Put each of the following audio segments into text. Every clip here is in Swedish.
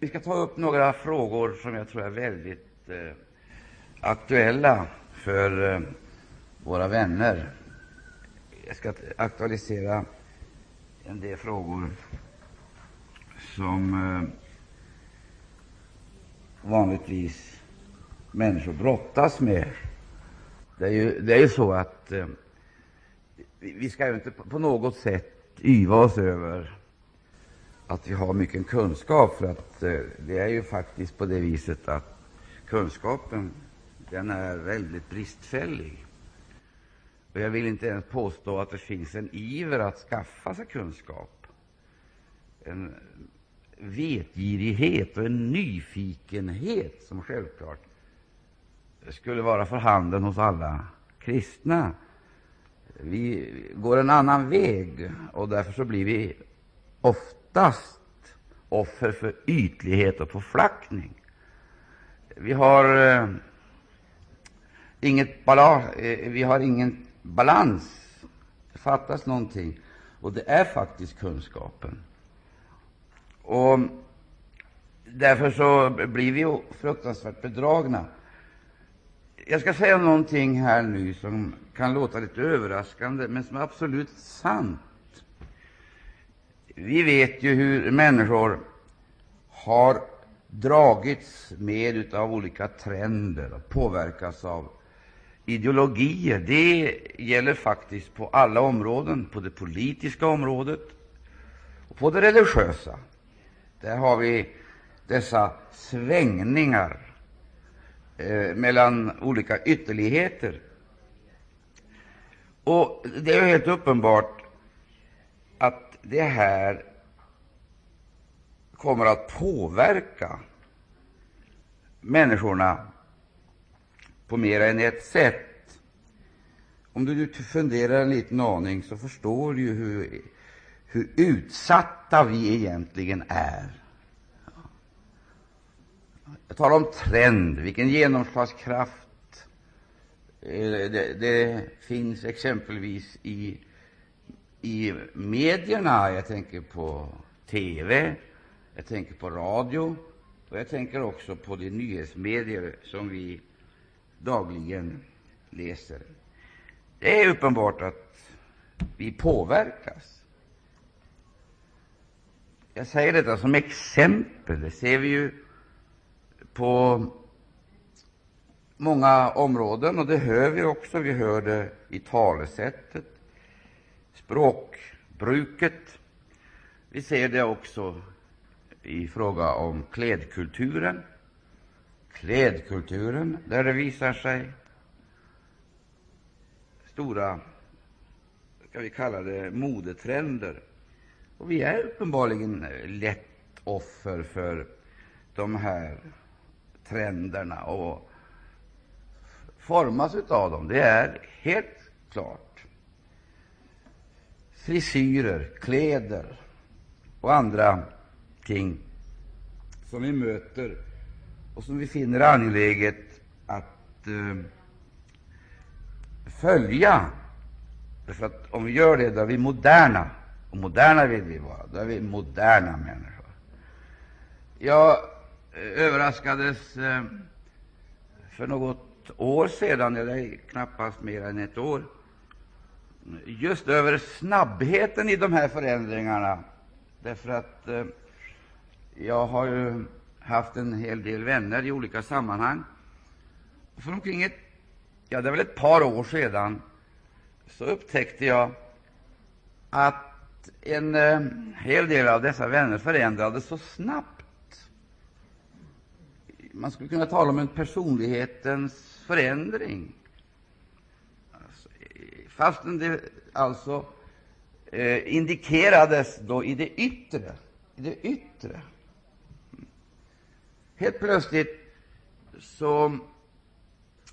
Vi ska ta upp några frågor som jag tror är väldigt eh, aktuella för eh, våra vänner. Jag ska aktualisera en del frågor som eh, vanligtvis människor brottas med. Det är ju, det är ju så att eh, vi ska inte på något sätt yva oss över att vi har mycket kunskap, för att eh, det är ju faktiskt på det viset att kunskapen den är väldigt bristfällig. Och jag vill inte ens påstå att det finns en iver att skaffa sig kunskap, en vetgirighet och en nyfikenhet som självklart skulle vara för handen hos alla kristna. Vi går en annan väg, och därför så blir vi ofta oftast offer för ytlighet och förflackning. Vi har, eh, inget balans, eh, vi har ingen balans. Det fattas någonting, och det är faktiskt kunskapen. Och Därför så blir vi fruktansvärt bedragna. Jag ska säga någonting här nu som kan låta lite överraskande, men som är absolut sant. Vi vet ju hur människor har dragits med av olika trender och påverkas av ideologier. Det gäller faktiskt på alla områden, på det politiska området och på det religiösa. Där har vi dessa svängningar eh, mellan olika ytterligheter. Och Det är helt uppenbart det här kommer att påverka människorna på mer än ett sätt. Om du funderar en liten aning så förstår du ju hur, hur utsatta vi egentligen är. Jag talar om trend, vilken genomslagskraft eh, det, det finns exempelvis i, i medierna. Jag tänker på TV, jag tänker på radio och jag tänker också på de nyhetsmedier som vi dagligen läser. Det är uppenbart att vi påverkas. Jag säger detta som exempel. Det ser vi ju på många områden, och det hör vi också. Vi hör det i talesättet, språkbruket. Vi ser det också i fråga om klädkulturen. Klädkulturen, där det visar sig stora, ska vi kalla det, modetrender. Och vi är uppenbarligen lätt offer för de här trenderna och formas av dem. Det är helt klart. Frisyrer, kläder och andra ting som vi möter och som vi finner angeläget att eh, följa. Därför att om vi gör det, då är vi moderna. Och moderna vill vi vara. Då är vi moderna människor. Jag eh, överraskades eh, för något år sedan, eller knappast mer än ett år, just över snabbheten i de här förändringarna. Därför att eh, jag har ju haft en hel del vänner i olika sammanhang. För omkring ett, ja, det är väl ett par år sedan så upptäckte jag att en eh, hel del av dessa vänner förändrades så snabbt man skulle kunna tala om en personlighetens förändring, fastän det alltså eh, indikerades då i det yttre. I det yttre. Helt plötsligt så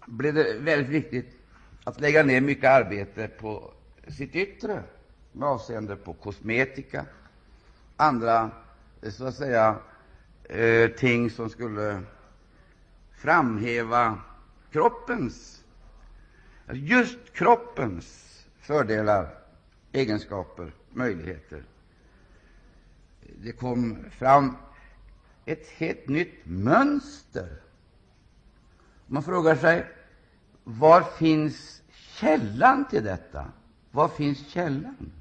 blev det väldigt viktigt att lägga ner mycket arbete på sitt yttre med avseende på kosmetika, andra eh, så att säga eh, ting som skulle framhäva kroppens, just kroppens fördelar, egenskaper, möjligheter. Det kom fram ett helt nytt mönster. Man frågar sig var finns källan till detta? Var finns källan?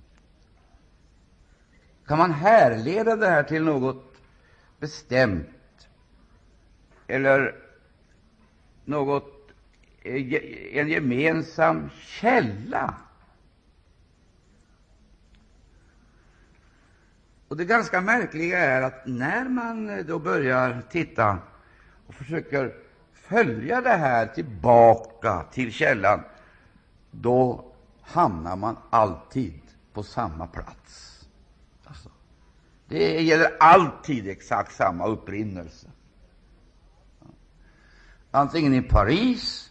Kan man härleda det här till något bestämt eller något, Eh, en gemensam källa? Och Det ganska märkliga är att när man eh, då börjar titta och försöker följa det här tillbaka till källan, då hamnar man alltid på samma plats. Alltså, det gäller alltid exakt samma upprinnelse. Antingen i Paris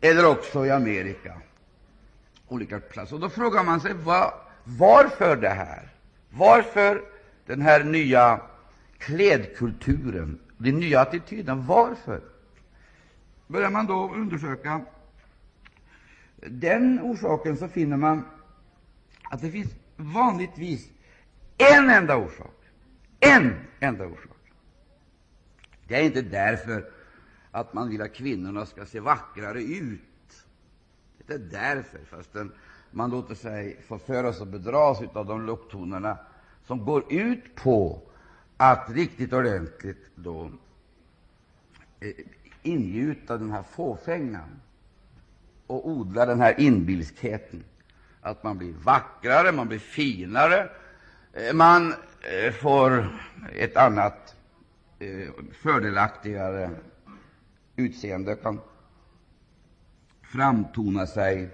eller också i Amerika. Olika platser. Och då frågar man sig var, varför det här? Varför den här nya klädkulturen, den nya attityden? Varför? Börjar man då undersöka den orsaken, så finner man att det finns vanligtvis en enda orsak. En enda orsak. Det är inte därför att man vill att kvinnorna ska se vackrare ut. Det är därför, fastän man låter sig förföras och bedras av de lucktonerna som går ut på att riktigt ordentligt då eh, ingjuta den här fåfängan och odla den här inbilskheten att man blir vackrare, man blir finare, eh, man eh, får ett annat fördelaktigare utseende, kan framtona sig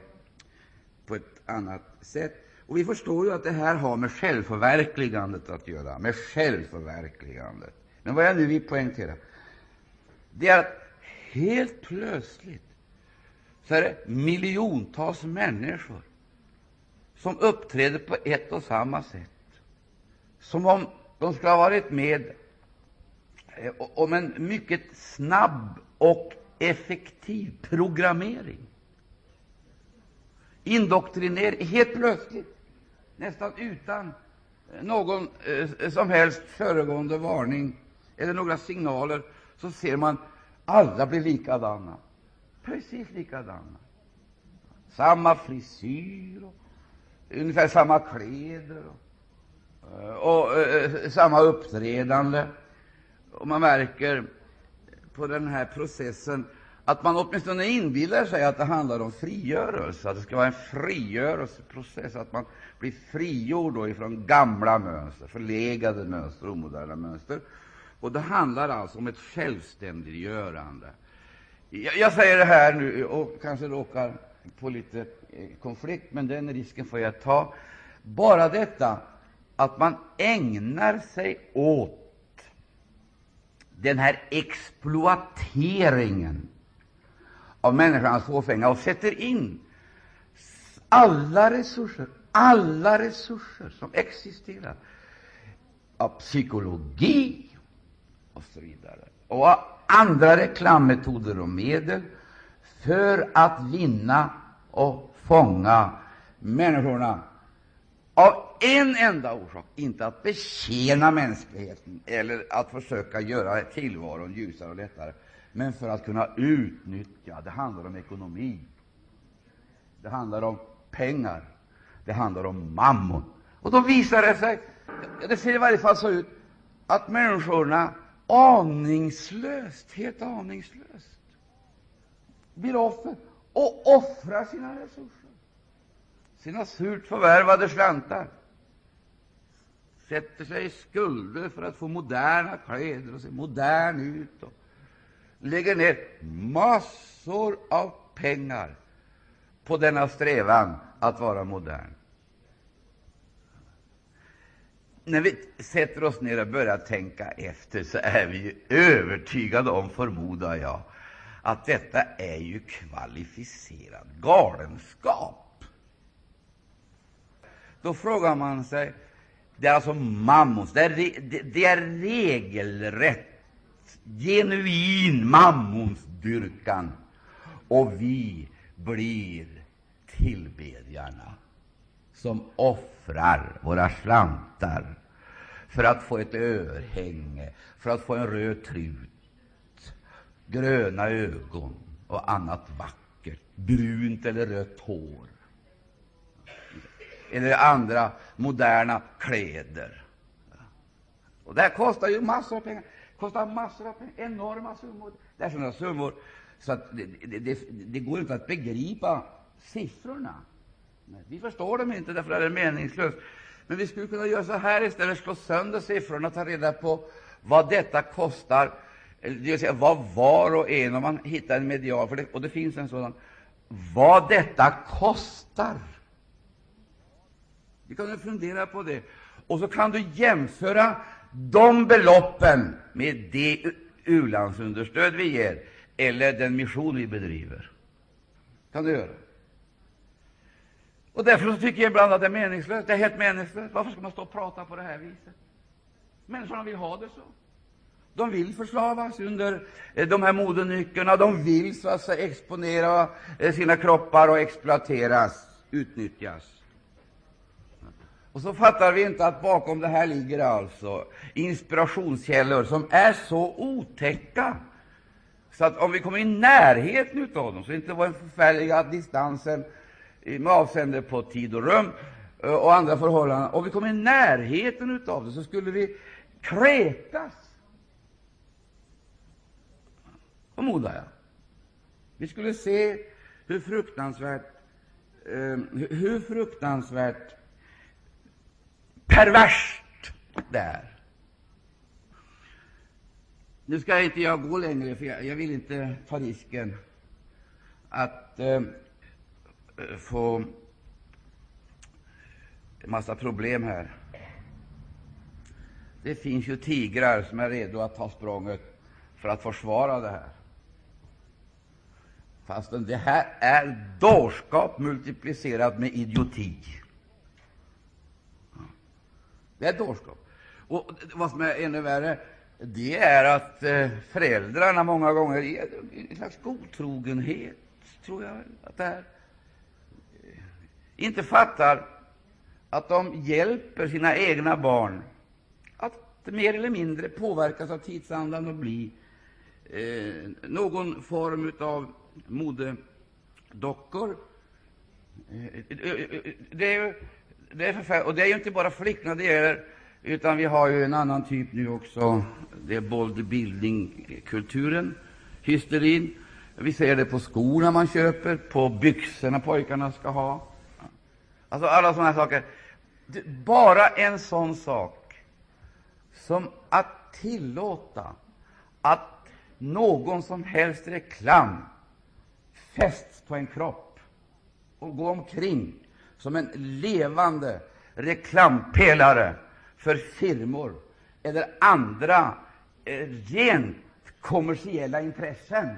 på ett annat sätt. Och Vi förstår ju att det här har med självförverkligandet att göra. med självförverkligandet. Men vad jag nu vill poängtera det är att helt plötsligt så är det miljontals människor som uppträder på ett och samma sätt, som om de skulle ha varit med eh, om en mycket snabb och effektiv programmering. Indoktrinering, helt plötsligt, nästan utan eh, någon eh, som helst föregående varning eller några signaler, så ser man alla blir likadana. Precis likadana. Samma frisyr, och ungefär samma kläder och, eh, och, och samma uppträdande. Och man märker på den här processen att man åtminstone inbillar sig att det handlar om frigörelse, att det ska vara en frigörelseprocess, att man blir frigjord då ifrån gamla mönster, förlegade mönster, omoderna mönster. Och det handlar alltså om ett självständiggörande. Jag, jag säger det här nu och kanske råkar på lite eh, konflikt, men den risken får jag ta. Bara detta att man ägnar sig åt den här exploateringen av människans fåfänga och sätter in alla resurser, alla resurser som existerar av psykologi och så vidare, och av andra reklammetoder och medel för att vinna och fånga människorna av en enda orsak, inte att betjäna mänskligheten eller att försöka göra tillvaron ljusare och lättare, men för att kunna utnyttja. Det handlar om ekonomi, det handlar om pengar, det handlar om mammon. Och då visar det sig, det ser i varje fall så ut, att människorna aningslöst, helt aningslöst, blir offer och offrar sina resurser, sina surt förvärvade slantar, sätter sig i skulder för att få moderna kläder och se modern ut och lägger ner massor av pengar på denna strävan att vara modern. När vi sätter oss ner och börjar tänka efter så är vi övertygade om, förmodar jag, att detta är ju kvalificerad galenskap. Då frågar man sig det är alltså mammons, det är, det, det är regelrätt, genuin mammonsdyrkan, och vi blir tillbedjarna som offrar våra slantar för att få ett örhänge, för att få en röd trut, gröna ögon och annat vackert, brunt eller rött hår. Eller andra moderna kläder. Och det här kostar ju massor av pengar. kostar massor av pengar, enorma summor. Det är sådana summor så att det, det, det, det går inte att begripa siffrorna. Vi förstår dem inte, därför är det meningslöst. Men vi skulle kunna göra så här istället, slå sönder siffrorna och ta reda på vad detta kostar, det vill säga vad var och en, om man hittar en medial, för det, och det finns en sådan, vad detta kostar. Vi kan fundera på det. Och så kan du jämföra de beloppen med det u-landsunderstöd vi ger eller den mission vi bedriver. kan du göra. Och Därför så tycker jag ibland att det är meningslöst. Det är helt meningslöst. Varför ska man stå och prata på det här viset? Människorna vill ha det så. De vill förslavas under eh, de här modenyckerna. De vill så att säga exponera eh, sina kroppar och exploateras, utnyttjas. Och så fattar vi inte att bakom det här ligger alltså inspirationskällor som är så otäcka. Så att om vi kommer i närheten av dem, så inte var den förfärliga distansen med avseende på tid och rum eh, och andra förhållanden, om vi kommer i närheten av det, så skulle vi kräkas, förmodar jag. Vi skulle se hur fruktansvärt, eh, hur fruktansvärt perverst det är. Nu ska inte jag gå längre, för jag, jag vill inte ta risken att eh, få en massa problem här. Det finns ju tigrar som är redo att ta språnget för att försvara det här. Fastän det här är dårskap multiplicerat med idioti. Det är dårskap. Och vad som är ännu värre, det är att eh, föräldrarna många gånger, i en slags godtrogenhet, tror jag att det är, eh, inte fattar att de hjälper sina egna barn att mer eller mindre påverkas av tidsandan och bli eh, någon form av modedockor. Eh, eh, det är, det är och det är ju inte bara flickorna det gäller, utan vi har ju en annan typ nu också. Det är bodybuilding-kulturen, hysterin. Vi ser det på skorna man köper, på byxorna pojkarna ska ha. Alltså alla sådana saker. Bara en sån sak som att tillåta att någon som helst reklam fästs på en kropp och går omkring som en levande reklampelare för firmor eller andra eh, rent kommersiella intressen.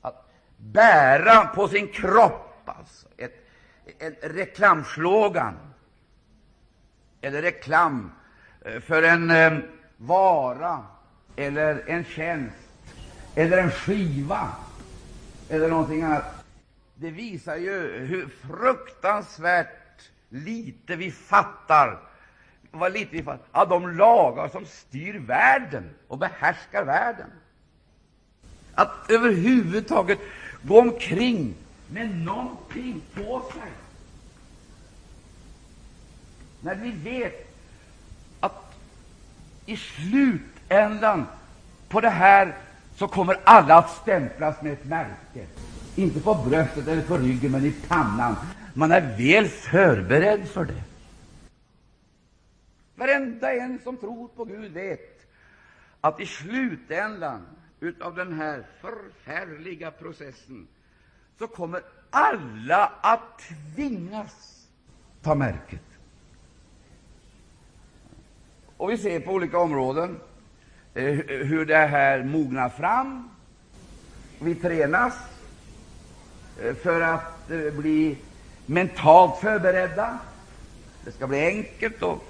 Att bära på sin kropp alltså, ett, en reklamslogan eller reklam eh, för en eh, vara eller en tjänst eller en skiva eller någonting annat det visar ju hur fruktansvärt lite vi fattar vad lite vi fattar av de lagar som styr världen och behärskar världen. Att överhuvudtaget gå omkring med någonting på sig när vi vet att i slutändan på det här så kommer alla att stämplas med ett märke. Inte på bröstet eller på ryggen, men i pannan. Man är väl förberedd för det. Varenda en som tror på Gud vet att i slutändan av den här förfärliga processen så kommer alla att tvingas ta märket. Och vi ser på olika områden eh, hur det här mognar fram. Vi tränas Eh, för att eh, bli mentalt förberedda. Det ska bli enkelt och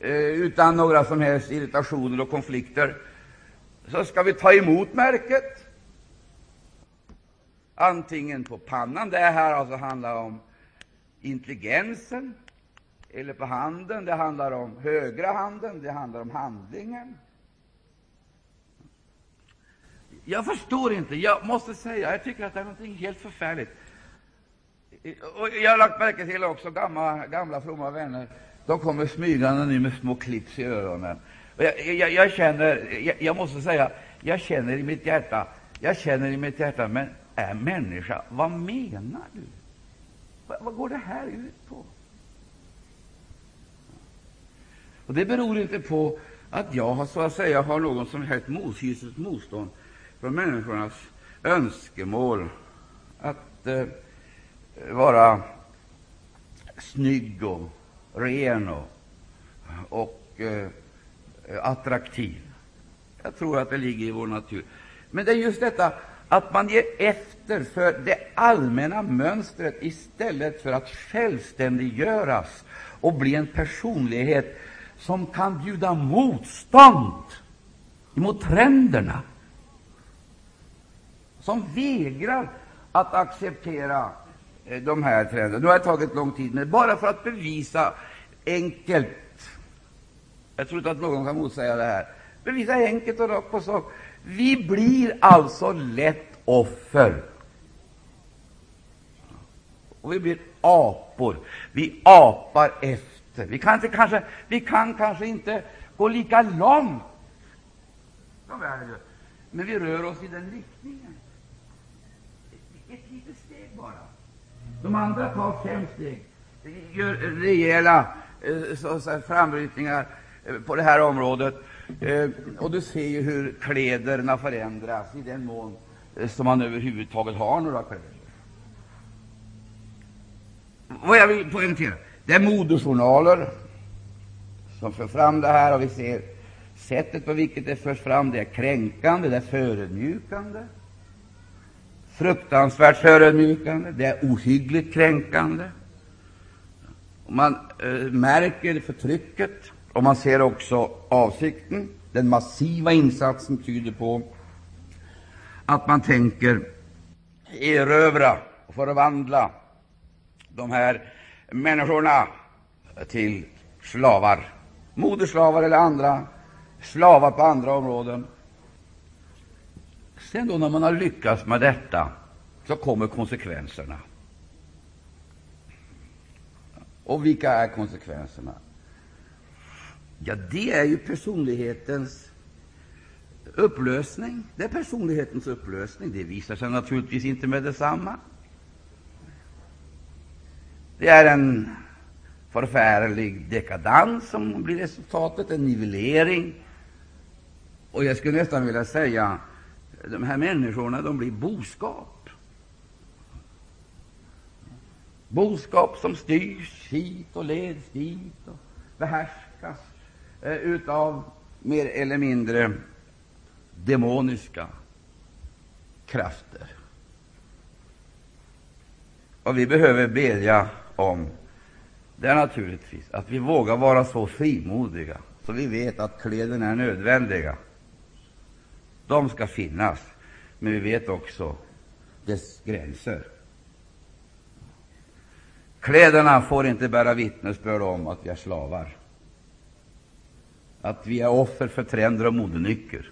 eh, utan några som helst irritationer och konflikter. Så ska vi ta emot märket, antingen på pannan. Det här alltså handlar om intelligensen, eller på handen, det handlar om högra handen, det handlar om handlingen. Jag förstår inte. Jag måste säga, jag tycker att det är något helt förfärligt. Och jag har lagt märke till också gamla, gamla fromma vänner. De kommer smygande nu med små clips i öronen. Och jag, jag, jag känner, jag, jag, måste säga, jag känner i mitt hjärta, jag känner i mitt hjärta, men är människa, vad menar du? Vad, vad går det här ut på? Och Det beror inte på att jag har, så att säga, har någon som helst mothyset motstånd från människornas önskemål att eh, vara snygg och ren och, och eh, attraktiv. Jag tror att det ligger i vår natur. Men det är just detta att man ger efter för det allmänna mönstret istället för att självständiggöras och bli en personlighet som kan bjuda motstånd mot trenderna, som vägrar att acceptera eh, de här trenderna. Nu har det tagit lång tid, men bara för att bevisa enkelt Jag tror inte att någon kan motsäga det här. Bevisa enkelt och rakt på sak. Vi blir alltså lätt offer. Och vi blir apor. Vi apar efter. Vi kan, inte, kanske, vi kan kanske inte gå lika långt som världen men vi rör oss i den riktningen. Ett, litet steg bara. De andra tar fem steg, gör rejäla eh, så, så frambrytningar eh, på det här området. Eh, och du ser ju hur kläderna förändras i den mån som man överhuvudtaget har några kläder. Vad jag vill poängtera, det är modejournaler som för fram det här, och vi ser sättet på vilket det förs fram. Det är kränkande, det är förödmjukande, fruktansvärt förödmjukande, det är ohyggligt kränkande. Man eh, märker förtrycket, och man ser också avsikten. Den massiva insatsen tyder på att man tänker erövra och förvandla de här människorna till slavar, moderslavar eller andra slavar på andra områden. Sen då, när man har lyckats med detta, så kommer konsekvenserna. Och vilka är konsekvenserna? Ja, det är ju personlighetens upplösning. Det är personlighetens upplösning. Det visar sig naturligtvis inte med detsamma. Det är en förfärlig dekadans som blir resultatet, en nivellering. Och jag skulle nästan vilja säga de här människorna de blir boskap. Boskap som styrs hit och leds dit och behärskas eh, utav mer eller mindre demoniska krafter. Vad vi behöver bedja om det är naturligtvis att vi vågar vara så frimodiga så vi vet att kläderna är nödvändiga. De ska finnas, men vi vet också dess gränser. Kläderna får inte bära vittnesbörd om att vi är slavar, att vi är offer för trender och modenycker,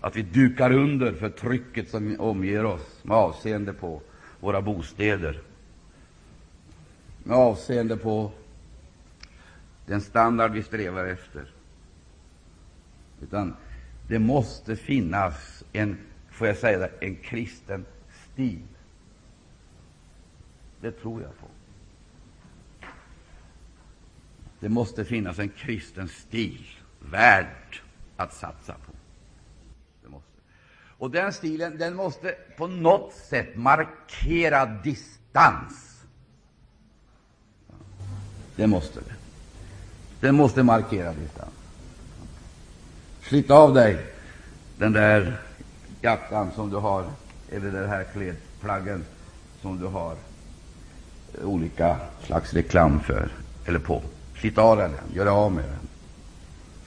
att vi dukar under för trycket som omger oss med avseende på våra bostäder, med avseende på den standard vi strävar efter. Utan det måste finnas en, får jag säga det, en kristen stil. Det tror jag på. Det måste finnas en kristen stil värd att satsa på. Det måste. Och den stilen den måste på något sätt markera distans. Det måste det. Den måste markera distans. Slit av dig den där jackan som du har, eller den här klädplaggen som du har eh, olika slags reklam för, eller på. Slit av den, gör av med den.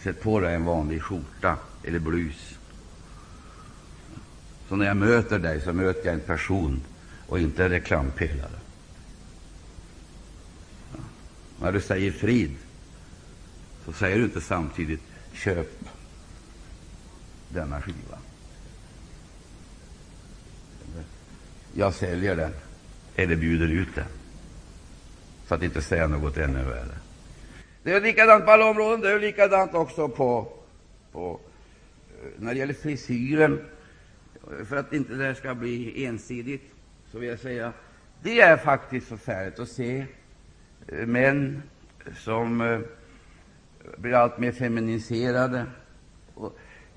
Sätt på dig en vanlig skjorta eller blus. Så när jag möter dig så möter jag en person och inte en reklampelare. När du säger frid, så säger du inte samtidigt köp denna skiva. Jag säljer den, eller bjuder ut den, för att inte säga något ännu värre. Det är likadant på alla områden. Det är likadant också på, på eh, när det gäller frisyren. För att inte det ska bli ensidigt, så vill jag säga det är faktiskt förfärligt att se eh, män som eh, blir allt mer feminiserade.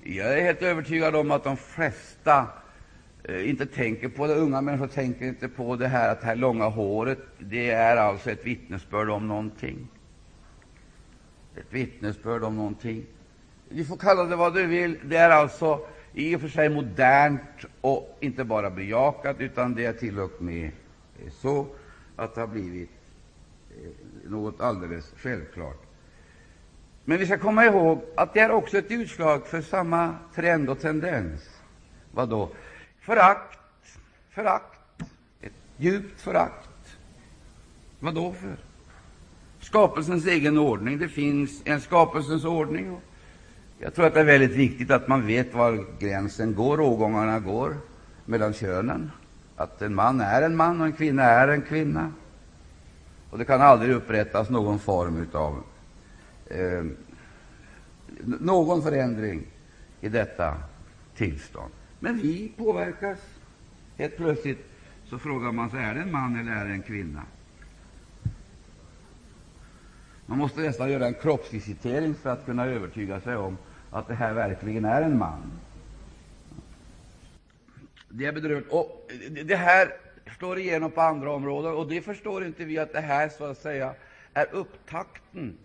Jag är helt övertygad om att de flesta eh, inte tänker på det. Unga människor tänker inte på det här att det här långa håret det är alltså ett vittnesbörd om någonting ett vittnesbörd om någonting. Du får kalla det vad du vill. Det är alltså i och för sig modernt och inte bara bejakat, utan det är till och med eh, så att det har blivit eh, något alldeles självklart. Men vi ska komma ihåg att det är också ett utslag för samma trend och tendens. Vad då? Förakt, förakt, ett djupt förakt. Vad då för? skapelsens egen ordning. Det finns en skapelsens ordning. Jag tror att det är väldigt viktigt att man vet var gränsen går, rågångarna går mellan könen. Att en man är en man och en kvinna är en kvinna. Och det kan aldrig upprättas någon form av eh, någon förändring i detta tillstånd. Men vi påverkas. Helt plötsligt så frågar man sig är det en man eller är det en kvinna. Man måste nästan göra en kroppsvisitering för att kunna övertyga sig om att det här verkligen är en man. Det är bedrövligt. Och det här slår igenom på andra områden, och det förstår inte vi att det här så att säga är upptakten,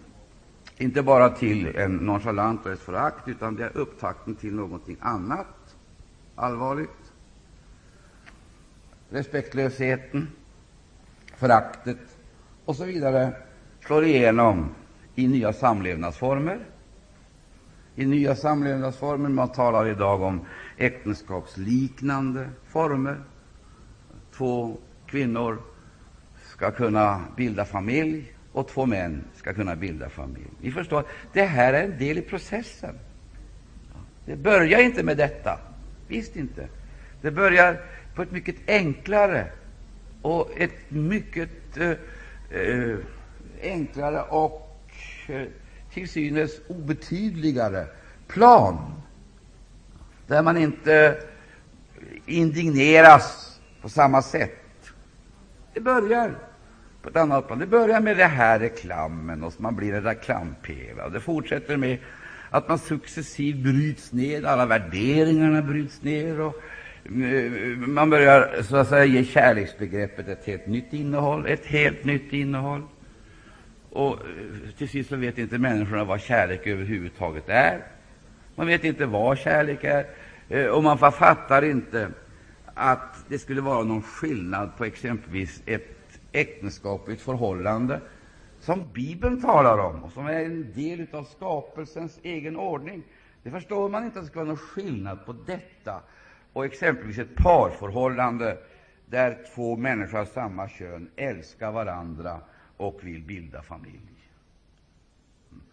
inte bara till en nonchalant och ett förakt, utan det är upptakten till någonting annat allvarligt. Respektlösheten, föraktet och så vidare slår igenom i nya samlevnadsformer. I nya samlevnadsformer. Man talar idag om äktenskapsliknande former. Två kvinnor ska kunna bilda familj och två män ska kunna bilda familj. Ni förstår, det här är en del i processen. Det börjar inte med detta. Visst inte. Det börjar på ett mycket enklare och ett mycket eh, eh, enklare och eh, till synes obetydligare plan, där man inte indigneras på samma sätt. Det börjar på ett annat plan. Det börjar med det här reklamen, och man blir en reklampelare. Det fortsätter med att man successivt bryts ned, alla värderingarna bryts ner. Och eh, man börjar så att säga ge kärleksbegreppet ett helt nytt innehåll. Ett helt nytt innehåll. Och eh, till sist så vet inte människorna vad kärlek överhuvudtaget är. Man vet inte vad kärlek är, eh, och man fattar inte att det skulle vara någon skillnad på exempelvis ett äktenskapligt förhållande som Bibeln talar om och som är en del av skapelsens egen ordning. Det förstår man inte att det ska vara någon skillnad på detta och exempelvis ett parförhållande där två människor av samma kön älskar varandra och vill bilda familj. Mm.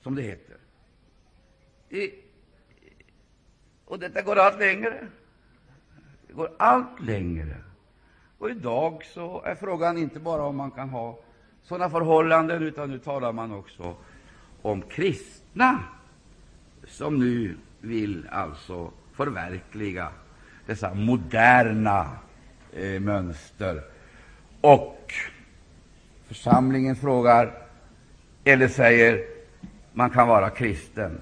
Som det heter. I, och detta går allt längre. Det går allt längre. Och idag så är frågan inte bara om man kan ha sådana förhållanden, utan nu talar man också om kristna som nu vill alltså förverkliga dessa moderna eh, mönster och församlingen frågar, eller säger, man kan vara kristen.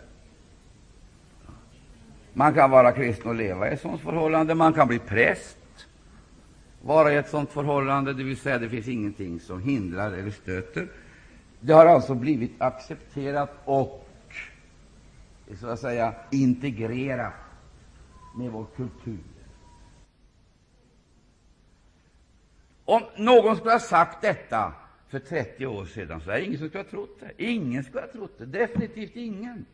Man kan vara kristen och leva i ett sådant förhållande. Man kan bli präst, vara i ett sådant förhållande, det vill säga det finns ingenting som hindrar eller stöter. Det har alltså blivit accepterat och så att säga integrerat med vår kultur. Om någon skulle ha sagt detta för 30 år sedan, så är det ingen som skulle ha trott det. Ingen skulle ha trott det. Definitivt ingen.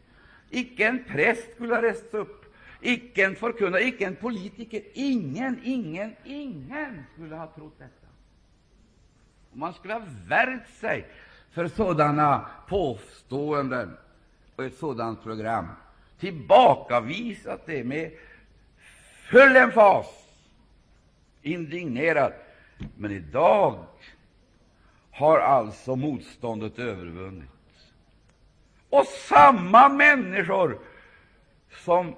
Icke en präst skulle ha rest upp, icke en förkunnare, icke en politiker. Ingen, ingen, ingen skulle ha trott detta. Man skulle ha värjt sig för sådana påståenden och ett sådant program, tillbakavisat det med full emfas, indignerad. Men idag har alltså motståndet övervunnits. Och samma människor som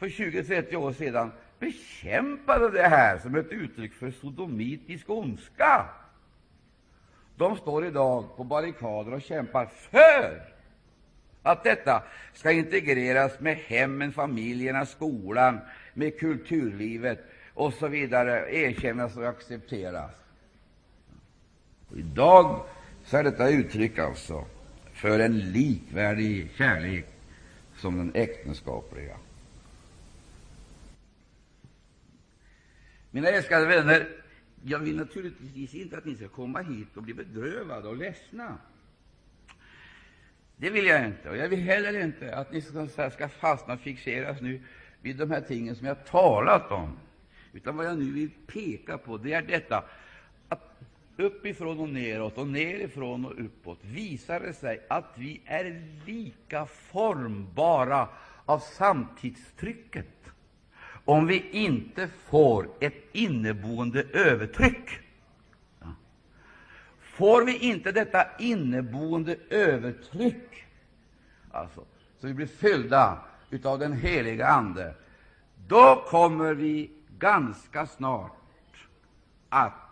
för 20-30 år sedan bekämpade det här som ett uttryck för sodomitisk ondska, de står idag på barrikader och kämpar för att detta ska integreras med hemmen, familjerna, skolan, med kulturlivet och så vidare, erkännas och accepteras. Och idag så är detta uttryck alltså för en likvärdig kärlek som den äktenskapliga. Mina älskade vänner, jag vill naturligtvis inte att ni ska komma hit och bli bedrövade och ledsna. Det vill jag inte. Och jag vill heller inte att ni ska, ska fastna och fixeras nu vid de här tingen som jag talat om. Utan vad jag nu vill peka på, det är detta att uppifrån och neråt och nerifrån och uppåt visar det sig att vi är lika formbara av samtidstrycket om vi inte får ett inneboende övertryck. Får vi inte detta inneboende övertryck, alltså, så vi blir fyllda av den heliga Ande, då kommer vi ganska snart att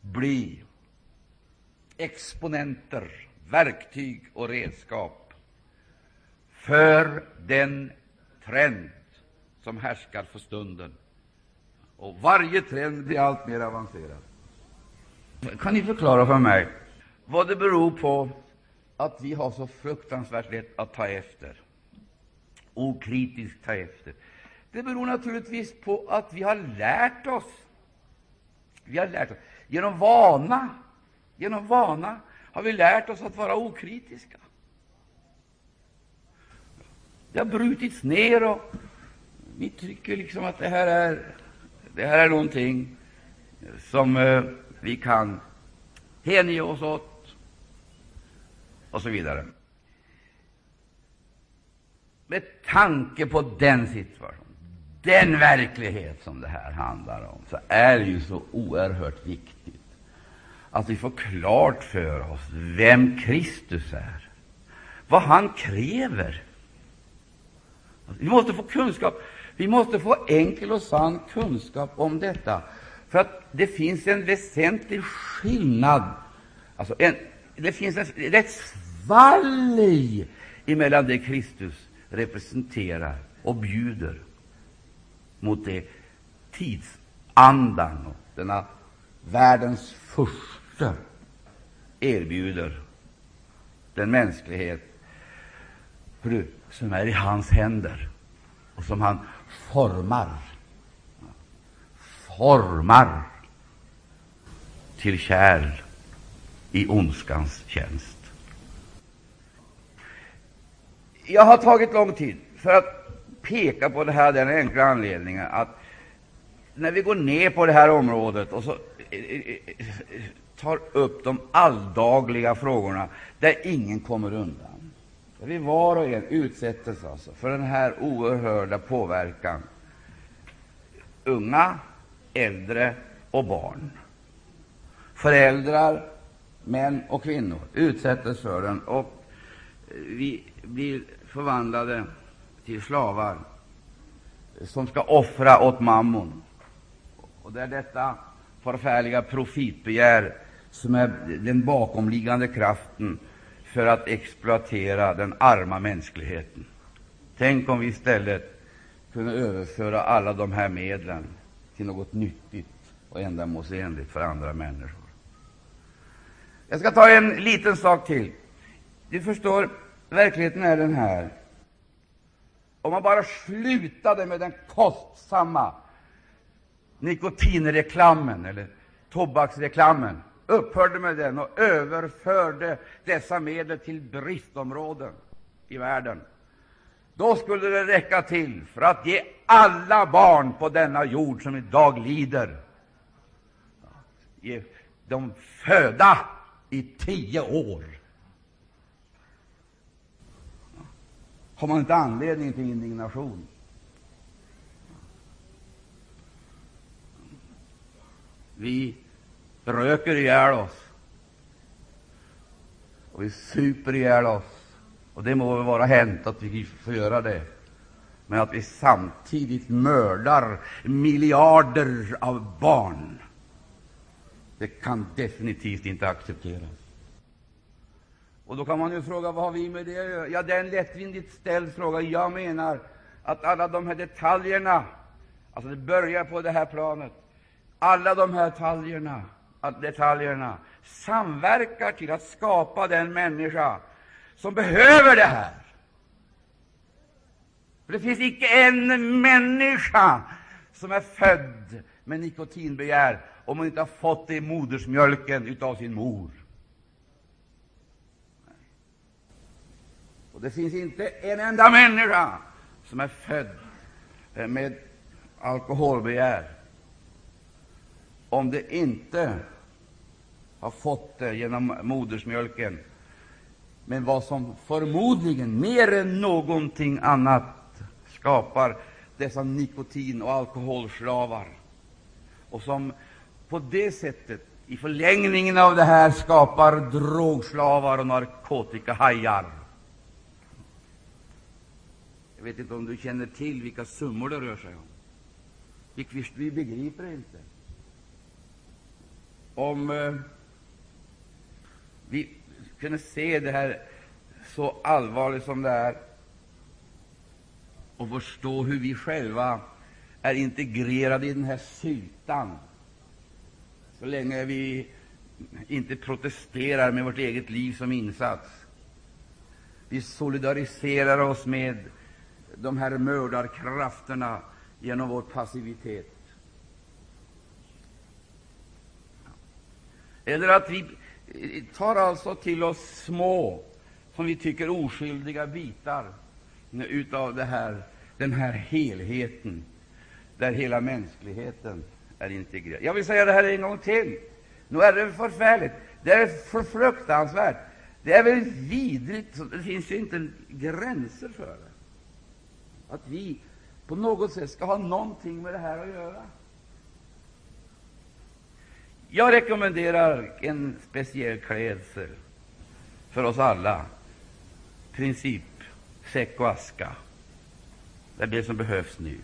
bli exponenter, verktyg och redskap för den trend som härskar för stunden. Och varje trend blir allt mer avancerad. Kan ni förklara för mig vad det beror på att vi har så fruktansvärt lätt att ta efter, okritiskt ta efter? Det beror naturligtvis på att vi har lärt oss, vi har lärt oss genom vana, genom vana har vi lärt oss att vara okritiska. Det har brutits ner och vi tycker liksom att det här är, det här är någonting som eh, vi kan hänge oss åt, och så vidare. Med tanke på den situationen, den verklighet som det här handlar om, så är det ju så oerhört viktigt att vi får klart för oss vem Kristus är, vad han kräver. Vi måste få kunskap. Vi måste få enkel och sann kunskap om detta, för att det finns en väsentlig skillnad. Alltså en, det finns ett, ett svalg emellan det Kristus representerar och bjuder mot det tidsandan och denna världens första erbjuder den mänsklighet som är i hans händer och som han formar, formar till kärl i ondskans tjänst. Jag har tagit lång tid för att peka på det här den enkla anledningen att när vi går ner på det här området och så eh, eh, eh, tar upp de alldagliga frågorna där ingen kommer undan, där vi var och en utsätts alltså för den här oerhörda påverkan. Unga, äldre och barn. Föräldrar, män och kvinnor utsätts för den, och eh, vi blir förvandlade till slavar som ska offra åt mammon. Och det är detta förfärliga profitbegär som är den bakomliggande kraften för att exploatera den arma mänskligheten. Tänk om vi i stället kunde överföra alla de här medlen till något nyttigt och ändamålsenligt för andra människor. Jag ska ta en liten sak till. Du förstår, verkligheten är den här. Om man bara slutade med den kostsamma nikotinreklamen eller tobaksreklamen upphörde med den och överförde dessa medel till bristområden i världen, då skulle det räcka till för att ge alla barn på denna jord som i dag lider ge dem föda i tio år. Har man inte anledning till indignation? Vi röker ihjäl oss och vi super ihjäl oss. Och det må väl vara hänt att vi får göra det. Men att vi samtidigt mördar miljarder av barn, det kan definitivt inte accepteras. Och Då kan man ju fråga vad har vi med det att göra? Ja, det är en lättvindigt ställd fråga. Jag menar att alla de här detaljerna, alltså det börjar på det här planet, alla de här detaljerna, att detaljerna samverkar till att skapa den människa som behöver det här. För det finns icke en människa som är född med nikotinbegär om hon inte har fått det i modersmjölken av sin mor. Och det finns inte en enda människa som är född med alkoholbegär om det inte har fått det genom modersmjölken. Men vad som förmodligen mer än någonting annat skapar dessa nikotin och alkoholslavar och som på det sättet i förlängningen av det här skapar drogslavar och narkotikahajar. Jag vet inte om du känner till vilka summor det rör sig om. Vi, vi begriper inte. Om eh, vi kunde se det här så allvarligt som det är och förstå hur vi själva är integrerade i den här syltan, så länge vi inte protesterar med vårt eget liv som insats. Vi solidariserar oss med de här mördarkrafterna genom vår passivitet. Eller att vi eh, tar alltså till oss små, som vi tycker oskyldiga bitar utav det här, den här helheten, där hela mänskligheten är integrerad. Jag vill säga det här en gång till. Nu är det förfärligt. Det är för fruktansvärt. Det är väl vidrigt. Det finns ju inte gränser för det. Att vi på något sätt ska ha någonting med det här att göra. Jag rekommenderar en speciell klädsel för oss alla. Princip säck och aska. Det är det som behövs nu.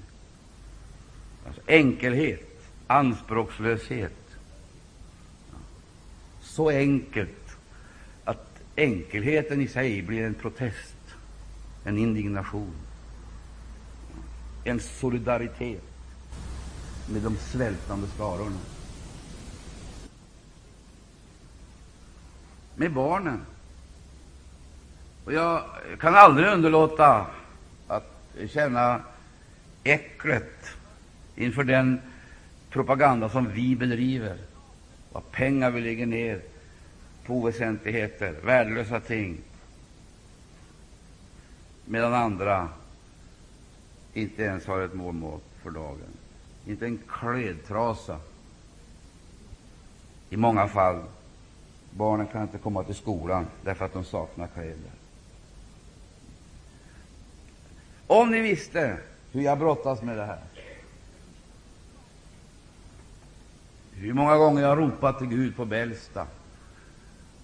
Alltså enkelhet, anspråkslöshet. Så enkelt att enkelheten i sig blir en protest, en indignation, en solidaritet med de svältande skarorna. Med barnen. Och jag kan aldrig underlåta att känna äcklet inför den propaganda som vi bedriver, vad pengar vi lägger ner på oväsentligheter, värdelösa ting, medan andra inte ens har ett mål för dagen, inte en klädtrasa. I många fall Barnen kan inte komma till skolan därför att de saknar kläder. Om ni visste hur jag brottas med det här, hur många gånger jag ropat till Gud på Bällsta,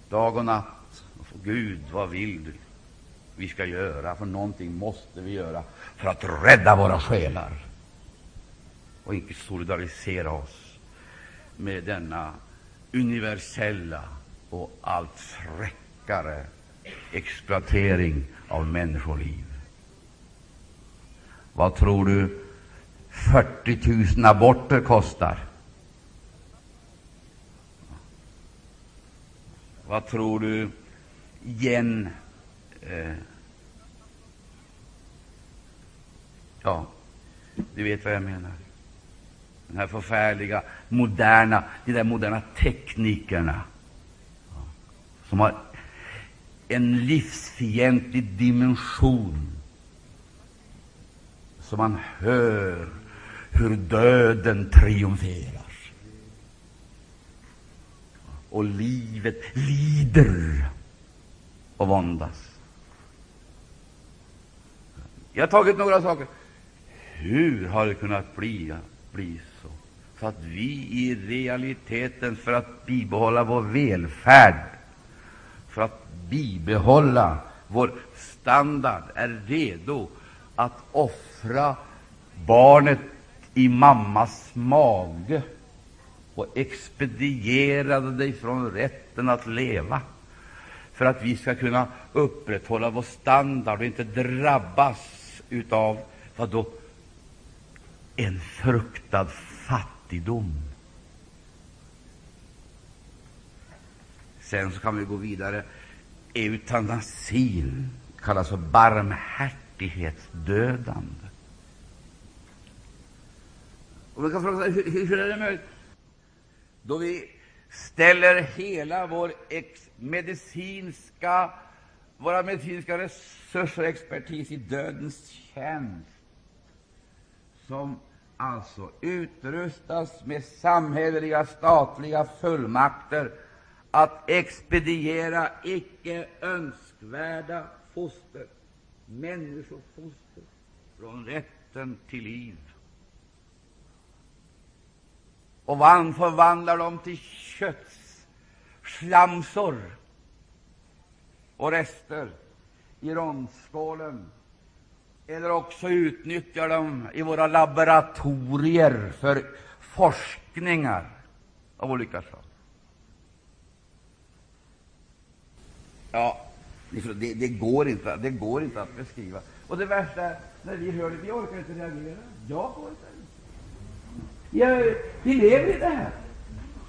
dag och natt. Och Gud, vad vill du vi ska göra? För någonting måste vi göra för att rädda våra själar och inte solidarisera oss med denna universella och allt fräckare exploatering av människoliv. Vad tror du 40 000 aborter kostar? Vad tror du igen eh, Ja, du vet vad jag menar. De här förfärliga, moderna, de där moderna teknikerna som har en livsfientlig dimension, så man hör hur döden triumferar. och livet lider och våndas. Jag har tagit några saker. Hur har det kunnat bli, bli så? Så att vi i realiteten, för att bibehålla vår välfärd, för att bibehålla vår standard, är redo att offra barnet i mammas mage och expedierade dig från rätten att leva för att vi skall kunna upprätthålla vår standard och inte drabbas utav vad då? En fruktad fattigdom. Sen så kan vi gå vidare. Eutanasin kallas för barmhärtighetsdödande. Och vi kan fråga hur, hur är det möjligt? Då vi ställer hela vår medicinska, våra medicinska resurser och expertis i dödens tjänst, som alltså utrustas med samhälleliga statliga fullmakter att expediera icke önskvärda foster, människofoster, från rätten till liv. Och man förvandlar dem till köttslamsor. Och rester i rondskålen. Eller också utnyttjar dem i våra laboratorier för forskningar av olika slag. Ja, det, det, går inte, det går inte att beskriva. Och det värsta är, när vi hör det, vi orkar inte reagera. Jag orkar Jag, vi lever i det här.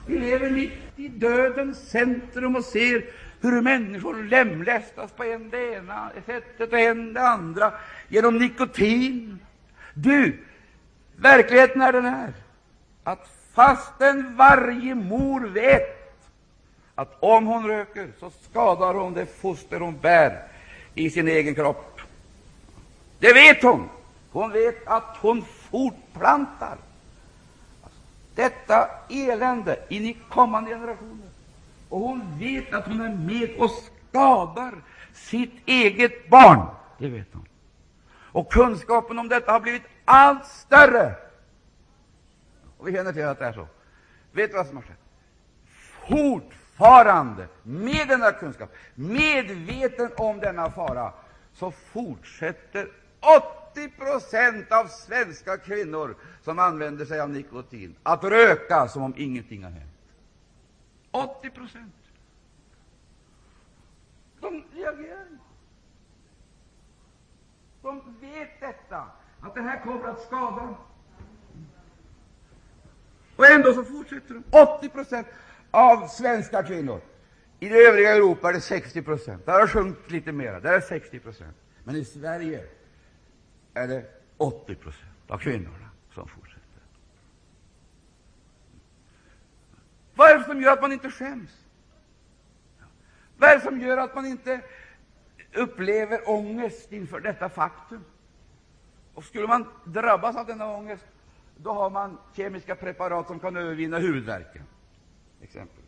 Vi lever mitt i dödens centrum och ser hur människor lemlästas på en det ena sättet och en det andra genom nikotin. Du, verkligheten är den här att fastän varje mor vet att om hon röker så skadar hon det foster hon bär i sin egen kropp. Det vet hon. Hon vet att hon fortplantar detta elände in i kommande generationer. Och hon vet att hon är med och skadar sitt eget barn. Det vet hon. Och kunskapen om detta har blivit allt större. Och vi känner till att det är så. Vet du vad som har skett? Fortfarande, med denna kunskap, medveten om denna fara, så fortsätter 80 procent av svenska kvinnor som använder sig av nikotin att röka som om ingenting har hänt. 80 procent. De reagerar inte. De vet detta, att det här kommer att skada. Och ändå så fortsätter de. 80 procent av svenska kvinnor. I det övriga Europa är det 60 procent. Där har sjunkit lite mer. Där är 60 procent. Men i Sverige är det 80 procent av kvinnorna som fortsätter. Vad är det som gör att man inte skäms? Vad är det som gör att man inte upplever ångest inför detta faktum? Och skulle man drabbas av denna ångest, då har man kemiska preparat som kan övervinna huvudvärken, exempelvis.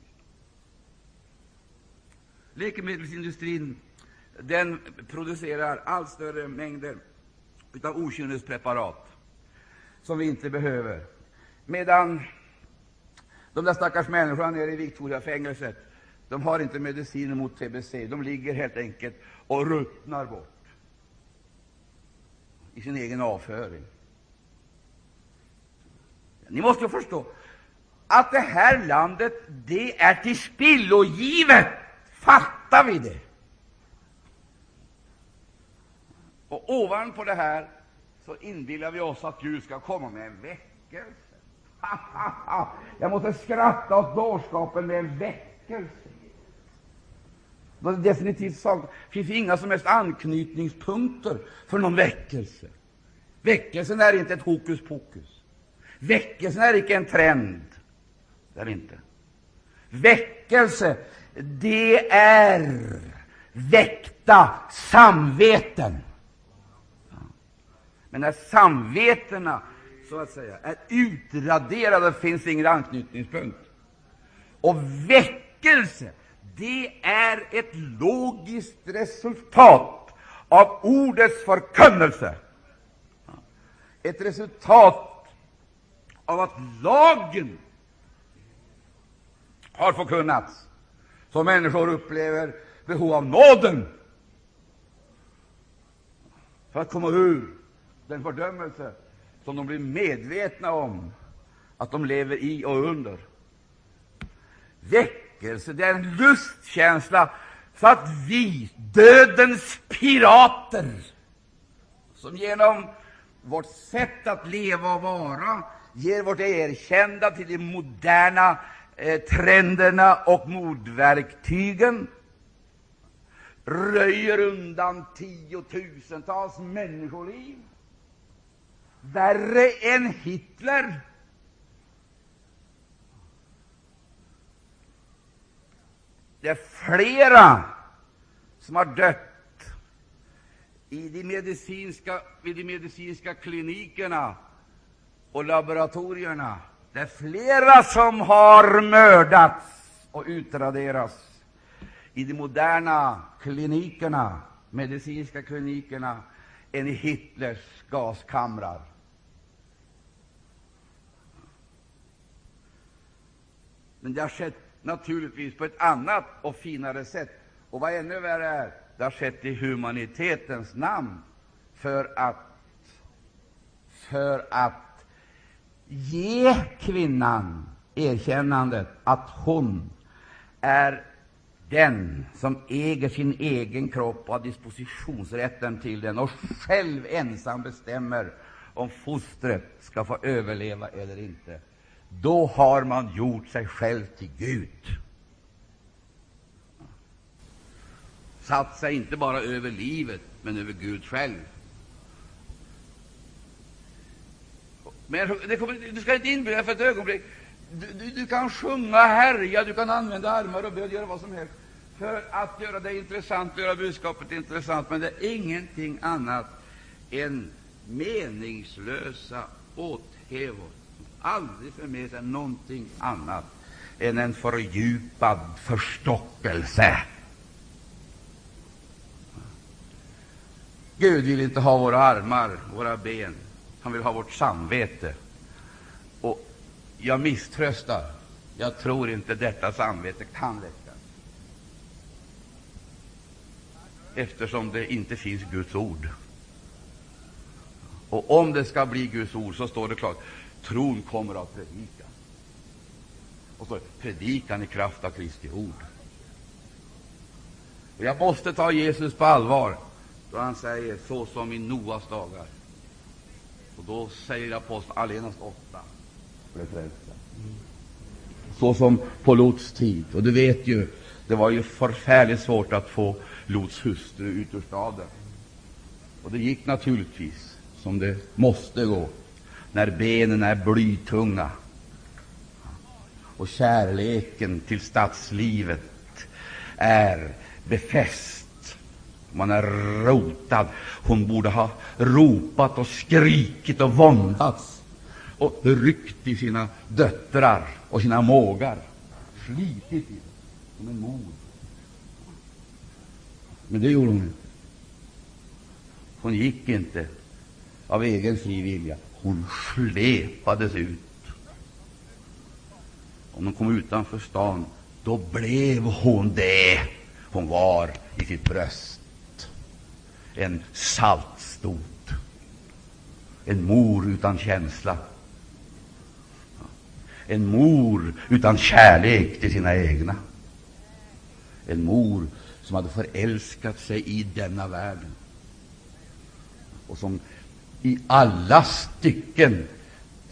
Läkemedelsindustrin den producerar allt större mängder av okynnespreparat som vi inte behöver, medan de där stackars människorna nere i Victoriafängelset de har inte mediciner mot tbc. De ligger helt enkelt och ruttnar bort i sin egen avföring. Ni måste förstå att det här landet det är tillspillogivet. Fattar vi det? Och ovanpå det här så inbillar vi oss att Gud ska komma med en väckelse. Jag måste skratta åt dårskapen med en väckelse. Det definitivt sagt, finns inga som helst anknytningspunkter för någon väckelse. Väckelsen är inte ett hokus pokus. Väckelsen är inte en trend. Det är inte. Väckelse, det är väckta samveten. Men när samvetena så att säga är utraderade finns ingen anknytningspunkt. Och Väckelse, det är ett logiskt resultat av ordets förkunnelse. Ett resultat av att lagen har förkunnats, så människor upplever behov av nåden för att komma ur den fördömelse som de blir medvetna om att de lever i och under. Väckelse, det är en lustkänsla så att vi, dödens pirater, som genom vårt sätt att leva och vara ger vårt erkända till de moderna Eh, trenderna och mordverktygen, röjer undan tiotusentals människoliv, värre än Hitler. Det är flera som har dött i de medicinska, vid de medicinska klinikerna och laboratorierna. Det är flera som har mördats och utraderats i de moderna klinikerna, medicinska klinikerna än i Hitlers gaskamrar. Men det har skett naturligtvis på ett annat och finare sätt. Och vad ännu värre är, det har skett i humanitetens namn för att, för att ge kvinnan erkännandet att hon är den som äger sin egen kropp och har dispositionsrätten till den och själv ensam bestämmer om fostret ska få överleva eller inte, då har man gjort sig själv till Gud. Satt sig inte bara över livet, men över Gud själv. Men det kommer, du ska inte inbilla dig för ett ögonblick du, du, du, kan sjunga, härja, du kan använda armar och böd, göra vad som helst för att göra det intressant, göra budskapet intressant, men det är ingenting annat än meningslösa åthävor som aldrig för med sig någonting annat än en fördjupad förstockelse. Gud vill inte ha våra armar, våra ben. Han vill ha vårt samvete. Och jag misströstar. Jag tror inte detta samvete kan väckas, eftersom det inte finns Guds ord. Och om det ska bli Guds ord, så står det klart tron kommer av predikan. Och så predikan i kraft av Kristi ord. Och jag måste ta Jesus på allvar då han säger så som i Noas dagar. Och då säger aposteln allenast åtta blev frälsta. Mm. Så som på Lots tid. Och du vet ju, det var ju förfärligt svårt att få Lots hustru ut ur staden. Och det gick naturligtvis som det måste gå när benen är blytunga och kärleken till stadslivet är befäst. Man är rotad. Hon borde ha ropat och skrikit och våndats och ryckt i sina döttrar och sina mågar, slitit i dem som en mor. Men det gjorde hon inte. Hon gick inte av egen fri vilja. Hon släpades ut. Om hon kom utanför stan, då blev hon det hon var i sitt bröst. En saltstod, en mor utan känsla, en mor utan kärlek till sina egna, en mor som hade förälskat sig i denna världen. Och som i alla stycken,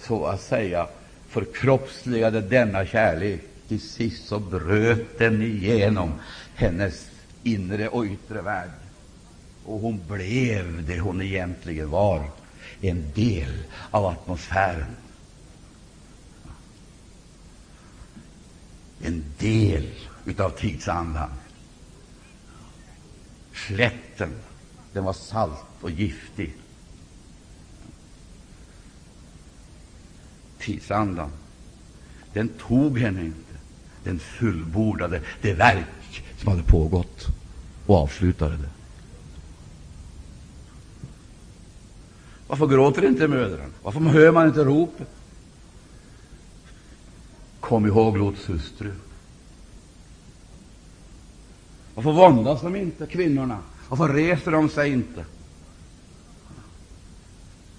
så att säga, förkroppsligade denna kärlek. Till sist så bröt den igenom hennes inre och yttre värld, och hon blev det hon egentligen var, en del av atmosfären. En del av tidsandan. Slätten, den var salt och giftig. Tidsandan, den tog henne inte. Den fullbordade det verk som hade pågått och avslutade det. Varför gråter inte mödrarna? Varför hör man inte ropet? Kom ihåg Lots hustru. Varför våndas de inte, kvinnorna? Varför reser de sig inte?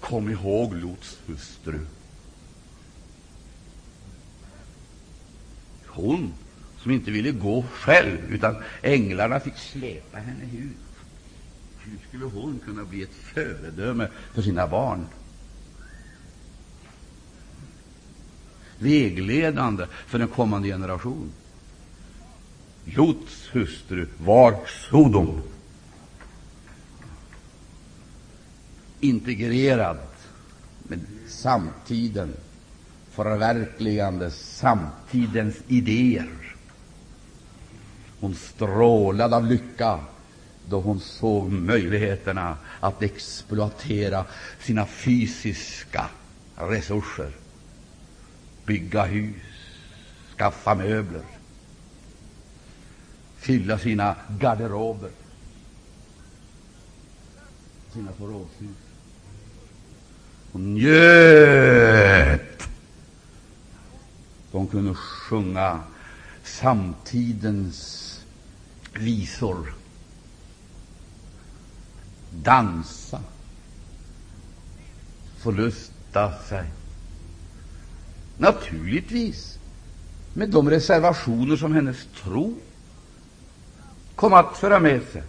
Kom ihåg Lots hustru. Hon som inte ville gå själv, utan änglarna fick släpa henne ut. Hur skulle hon kunna bli ett föredöme för sina barn? Vägledande för en kommande generation. Lots hustru var Sodom. Integrerad med samtiden, förverkligande samtidens idéer. Hon strålade av lycka då hon såg möjligheterna att exploatera sina fysiska resurser, bygga hus, skaffa möbler, fylla sina garderober, sina förrådshus. Hon njöt. De kunde sjunga samtidens visor, dansa, få lufta sig. Naturligtvis med de reservationer som hennes tro kom att föra med sig.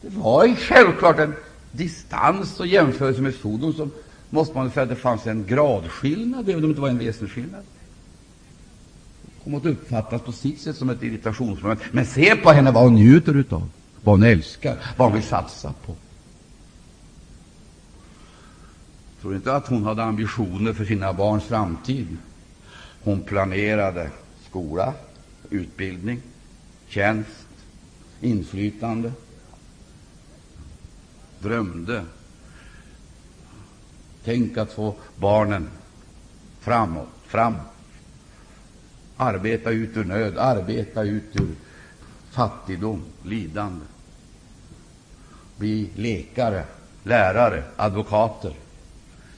Det var självklart en distans och jämförelse med Sodom som måste man säga att det fanns en gradskillnad, även om det inte var en väsensskillnad. Det kom att uppfattas på sitt sätt som ett irritationsmoment. Men se på henne, vad hon njuter utav, vad hon älskar, vad hon vill satsa på. Jag tror inte att hon hade ambitioner för sina barns framtid. Hon planerade skola, utbildning, tjänst, inflytande, drömde. Tänk att få barnen framåt, fram. Arbeta ut ur nöd, arbeta ut ur fattigdom, lidande. Bli läkare, lärare, advokater,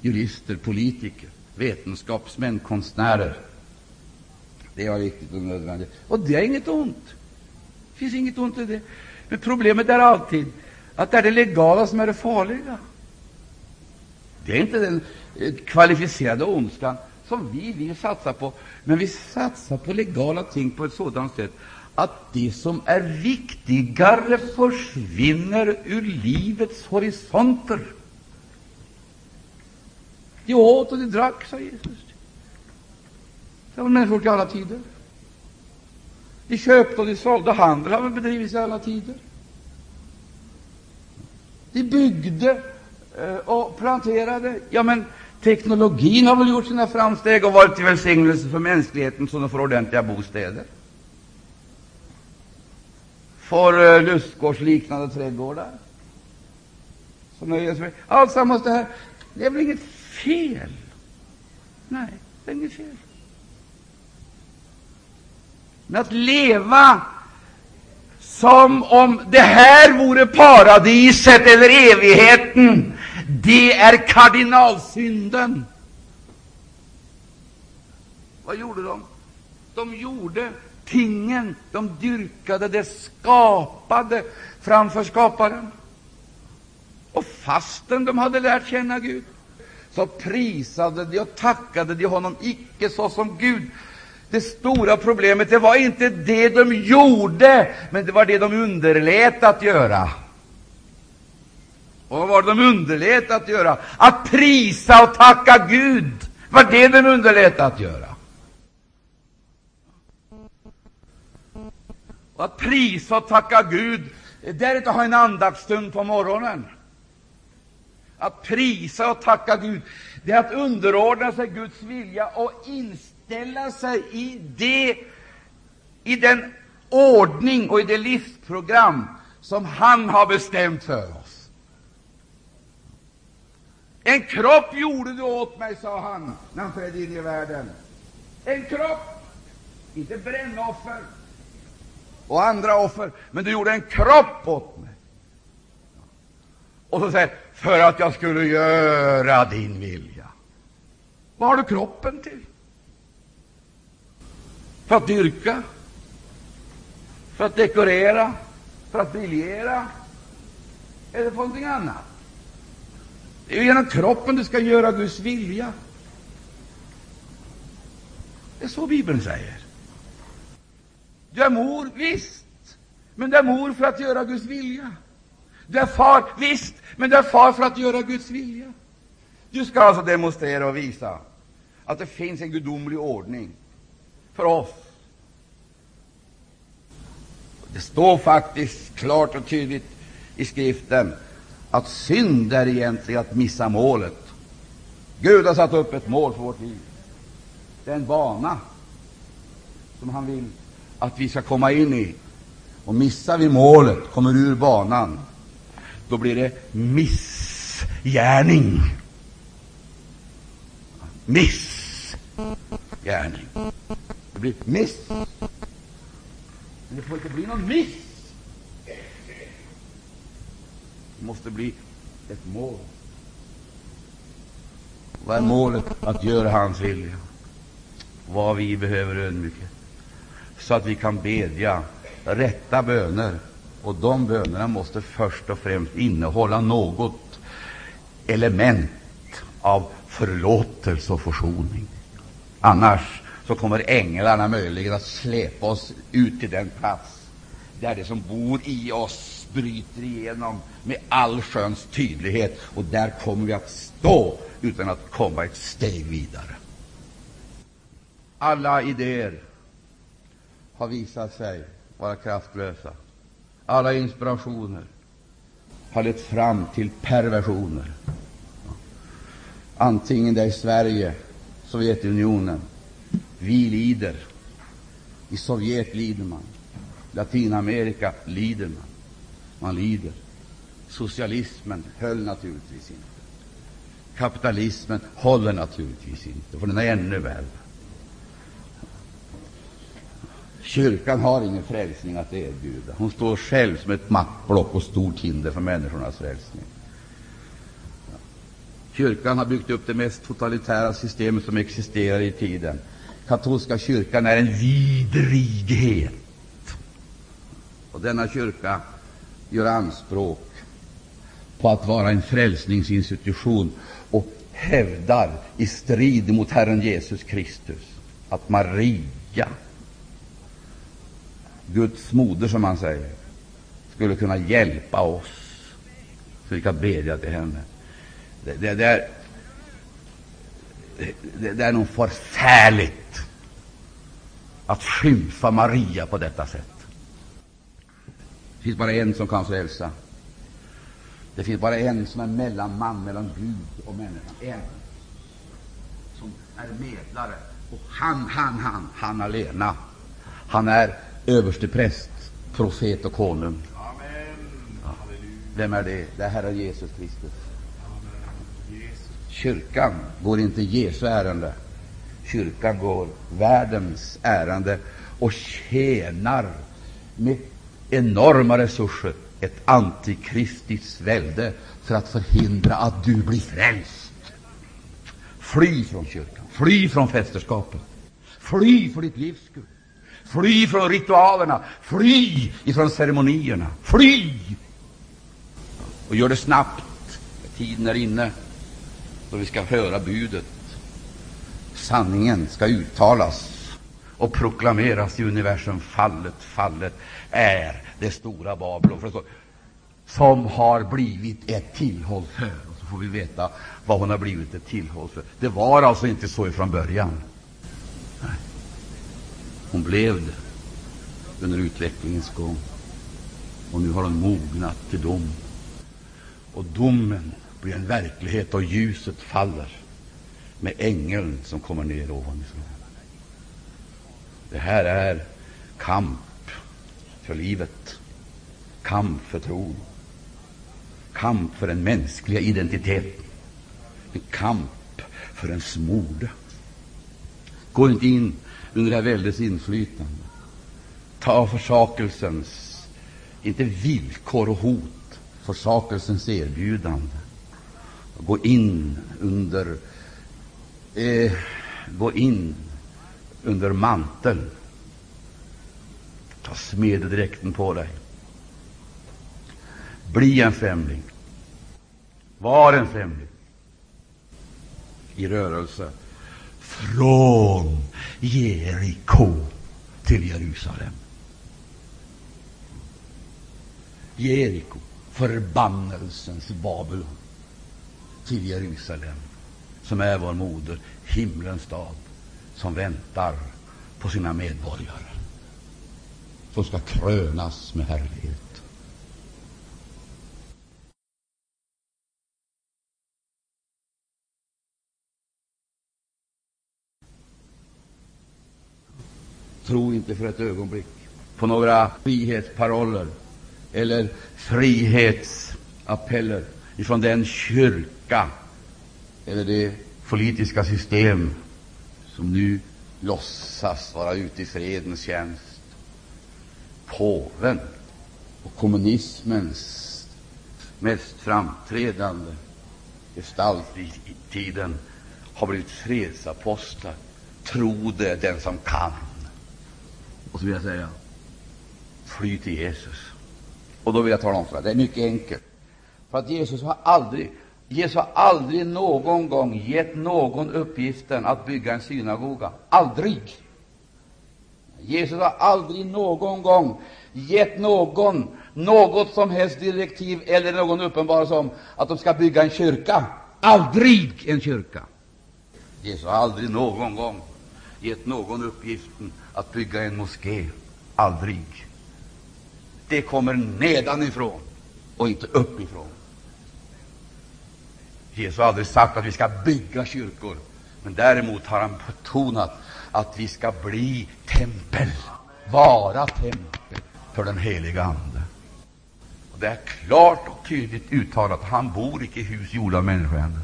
jurister, politiker, vetenskapsmän, konstnärer. Det var viktigt och nödvändigt. Och det är inget ont. Det finns inget ont i det. Men problemet är alltid att det är det legala som är det farliga. Det är inte den eh, kvalificerade ondskan som vi vill satsa på, men vi satsar på legala ting på ett sådant sätt att det som är viktigare försvinner ur livets horisonter. De åt och de drack, sa Jesus. Det var människor i alla tider. De köpte och de sålde. Handel har bedrivits i alla tider. De byggde eh, och planterade. Ja, men teknologin har väl gjort sina framsteg och varit till välsignelse för mänskligheten, så de får ordentliga bostäder. Får eh, lustgårdsliknande trädgårdar. Som nöjer sig med. Alltsammans det här. Det är väl inget fel? Nej, det är inget fel. Men att leva som om det här vore paradiset eller evigheten, det är kardinalsynden. Vad gjorde de? De gjorde tingen, de dyrkade det skapade framför skaparen. Och fastän de hade lärt känna Gud, så prisade de och tackade de honom icke såsom Gud. Det stora problemet det var inte det de gjorde, men det var det de underlät att göra. Och vad var det de underlät att göra? Att prisa och tacka Gud var det de underlät att göra. Och att prisa och tacka Gud, det är inte att ha en andaktsstund på morgonen. Att prisa och tacka Gud, det är att underordna sig Guds vilja och inställa sig i, det, i den ordning och i det livsprogram som Han har bestämt för oss. En kropp gjorde du åt mig, sa han när han trädde in i världen. En kropp. inte brännoffer och andra offer, men du gjorde en kropp åt mig. Och så säger för att jag skulle göra din vilja. Vad har du kroppen till? För att dyrka? För att dekorera? För att briljera? Eller för någonting annat? Det är genom kroppen du ska göra Guds vilja. Det är så Bibeln säger. Du är mor, visst, men du är mor för att göra Guds vilja. Du är far, visst, men du är far för att göra Guds vilja. Du ska alltså demonstrera och visa att det finns en gudomlig ordning för oss. Det står faktiskt klart och tydligt i Skriften att synd är egentligen att missa målet. Gud har satt upp ett mål för vårt liv. Det är en bana som han vill att vi ska komma in i. Och missar vi målet, kommer ur banan, då blir det missgärning. Missgärning. Det blir miss. Men det får inte bli någon miss. Det måste bli ett mål. Vad är målet? Att göra hans vilja. Vad vi behöver ödmjukhet, så att vi kan bedja rätta böner. Och de bönerna måste först och främst innehålla något element av förlåtelse och försoning. Annars så kommer änglarna möjligen att släpa oss ut till den plats där det som bor i oss bryter igenom med all sköns tydlighet, och där kommer vi att stå utan att komma ett steg vidare. Alla idéer har visat sig vara kraftlösa. Alla inspirationer har lett fram till perversioner. Antingen det är i Sverige, Sovjetunionen, vi lider. I Sovjet lider man. Latinamerika lider man. Man lider. Socialismen höll naturligtvis inte. Kapitalismen håller naturligtvis inte, för den är ännu värre. Kyrkan har ingen frälsning att erbjuda. Hon står själv som ett maktblock och stort hinder för människornas frälsning. Kyrkan har byggt upp det mest totalitära systemet som existerar i tiden. Katolska kyrkan är en vidrighet. Och denna kyrka gör anspråk på att vara en frälsningsinstitution och hävdar i strid mot Herren Jesus Kristus att Maria, Guds moder, som man säger, skulle kunna hjälpa oss, så vi kan bedja till henne. Det, det, det, är, det, det är nog förfärligt att skymfa Maria på detta sätt. Det finns bara en som kan frälsa. Det finns bara en som är mellanman mellan Gud och människan. En som är medlare. Och han, han, han, han alena. Han är överste präst, profet och konung. Ja. Vem är det? Det är Herren Jesus Kristus. Kyrkan går inte Jesu ärende. Kyrkan går världens ärende och tjänar med enorma resurser ett antikristiskt välde för att förhindra att du blir frälst. Fly från kyrkan, fly från fästerskapet, fly för ditt livs skull, fly från ritualerna, fly ifrån ceremonierna, fly! Och gör det snabbt, tiden är inne då vi ska höra budet. Sanningen ska uttalas och proklameras i universum. Fallet, fallet är det stora Babylon, som har blivit ett tillhåll för. Och så får vi veta vad hon har blivit ett tillhåll för. Det var alltså inte så från början. Nej. Hon blev det under utvecklingens gång. Och nu har hon mognat till dom. Och domen blir en verklighet och ljuset faller med ängeln som kommer ner ovanifrån. Det här är kamp för livet, kamp för tron, kamp för den mänskliga identiteten, en kamp för ens mode. Gå inte in under det här väldets inflytande. Ta försakelsens, inte villkor och hot, försakelsens erbjudande. Gå in under eh, gå in under manteln. Ta smededräkten på dig. Bli en främling. Var en främling i rörelse från Jeriko till Jerusalem. Jeriko, förbannelsens Babylon, till Jerusalem, som är vår moder, himlens stad, som väntar på sina medborgare, som ska krönas med härlighet. Tro inte för ett ögonblick på några frihetsparoller eller frihetsappeller ifrån den kyrka eller det politiska system som nu låtsas vara ute i fredens tjänst. Påven och kommunismens mest framträdande gestalt i tiden har blivit fredsapostlar. Tro det, den som kan. Och så vill jag säga, fly till Jesus. Och då vill jag tala om för dig, det är mycket enkelt. För att Jesus har aldrig, Jesus har aldrig någon gång gett någon uppgiften att bygga en synagoga. Aldrig! Jesus har aldrig någon gång gett någon något som helst direktiv eller någon uppenbarelse om att de ska bygga en kyrka. Aldrig en kyrka! Jesus har aldrig någon gång gett någon uppgiften att bygga en moské. Aldrig. Det kommer nedanifrån och inte uppifrån. Jesus har aldrig sagt att vi ska bygga kyrkor, men däremot har han betonat att vi ska bli tempel, vara tempel för den heliga Ande. Och det är klart och tydligt uttalat. Han bor icke i hus gjorda av människohänder.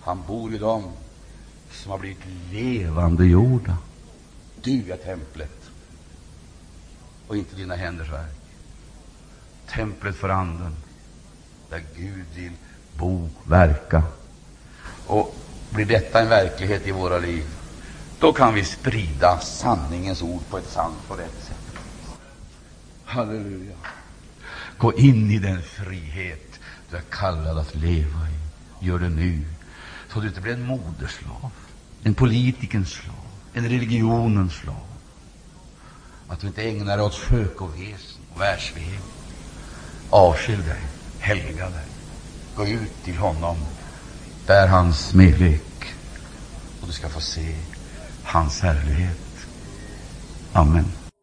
Han bor i dem som har blivit levande jorda. Du är templet och inte dina händers verk. Templet för Anden, där Gud vill bo, verka. Och blir detta en verklighet i våra liv, då kan vi sprida sanningens ord på ett sant och rätt sätt. Halleluja! Gå in i den frihet du är kallad att leva i. Gör det nu, så du inte blir en moderslav, en politikens slav, en religionens slav. Att du inte ägnar dig åt skökoväsen och världslighet. Avskilj dig, helga dig. Gå ut till honom, bär hans medlek och du ska få se hans härlighet. Amen.